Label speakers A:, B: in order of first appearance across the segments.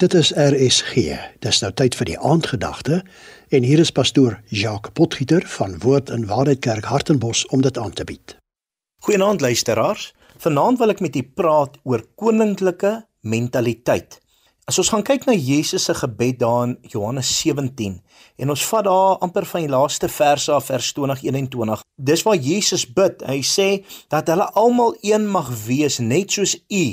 A: Dit is RSG. Dis nou tyd vir die aandgedagte en hier is pastoor Jacques Potgieter van Woord en Waarheid Kerk Hartenbos om dit aan te bied.
B: Goeienaand luisteraars. Vanaand wil ek met u praat oor koninklike mentaliteit. As ons gaan kyk na Jesus se gebed daar in Johannes 17 en ons vat daar amper van die laaste verse af vers 20:21. Dis waar Jesus bid. Hy sê dat hulle almal een mag wees net soos U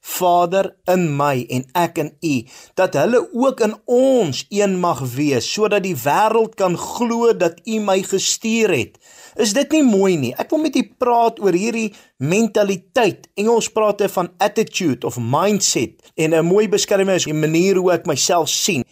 B: Vader in my en ek in U dat hulle ook in ons een mag wees sodat die wêreld kan glo dat U my gestuur het. Is dit nie mooi nie? Ek wil met u praat oor hierdie mentaliteit. Engels praat hy van attitude of mindset en 'n mooi beskrywing is die manier hoe ek myself sien.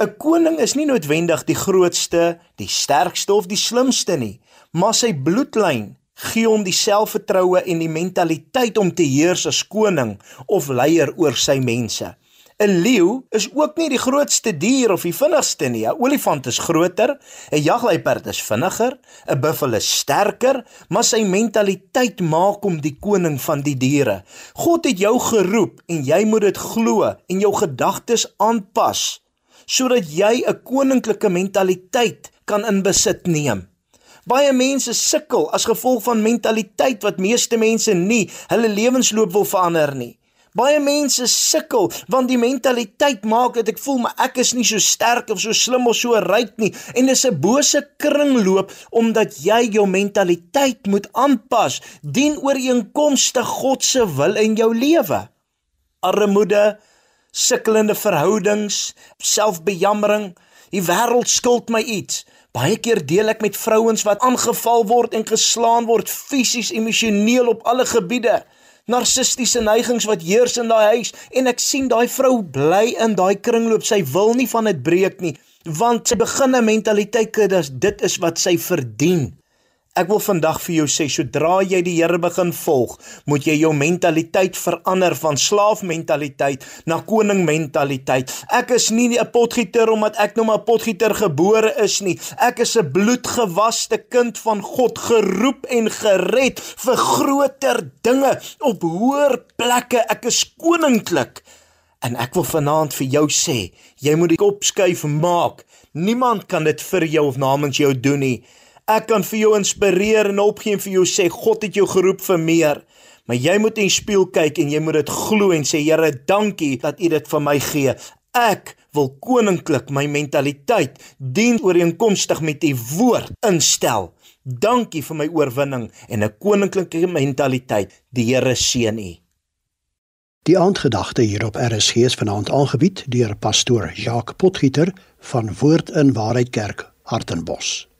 B: 'n Koning is nie noodwendig die grootste, die sterkste of die slimste nie, maar sy bloedlyn gee hom die selfvertroue en die mentaliteit om te heers as koning of leier oor sy mense. 'n Leeu is ook nie die grootste dier of die vinnigste nie. 'n Olifant is groter, 'n jagluiperd is vinniger, 'n buffel is sterker, maar sy mentaliteit maak hom die koning van die diere. God het jou geroep en jy moet dit glo en jou gedagtes aanpas sodat jy 'n koninklike mentaliteit kan in besit neem. Baie mense sukkel as gevolg van mentaliteit wat meeste mense nie hulle lewensloop wil verander nie. Baie mense sukkel want die mentaliteit maak dat ek voel maar ek is nie so sterk of so slim of so ryk nie en dis 'n bose kringloop omdat jy jou mentaliteit moet aanpas dien ooreenkomstig God se wil in jou lewe. Armoede, sukkelende verhoudings, selfbejammering, die wêreld skuld my iets. Baie keer deel ek met vrouens wat aangeval word en geslaan word fisies, emosioneel op alle gebiede. Narcistiese neigings wat heers in daai huis en ek sien daai vrou bly in daai kringloop. Sy wil nie van dit breek nie, want sy begin 'n mentaliteit kry dat dit is wat sy verdien. Ek wil vandag vir jou sê sodra jy die Here begin volg, moet jy jou mentaliteit verander van slaafmentaliteit na koningmentaliteit. Ek is nie 'n potgieter omdat ek nou maar 'n potgieter gebore is nie. Ek is 'n bloedgewaste kind van God, geroep en gered vir groter dinge op hoër plekke. Ek is koninklik. En ek wil vanaand vir jou sê, jy moet die kop skuif maak. Niemand kan dit vir jou of namens jou doen nie. Ek kan vir jou inspireer en opgee en vir jou sê God het jou geroep vir meer. Maar jy moet in spieël kyk en jy moet dit glo en sê Here, dankie dat U dit vir my gee. Ek wil koninklik my mentaliteit dien ooreenkomstig met U woord instel. Dankie vir my oorwinning en 'n koninklike mentaliteit. Die Here seën U.
A: Die aandgedagte hier op RSG is vanaand aangebied deur pastoor Jacques Potgieter van Woord in Waarheid Kerk, Hartenbos.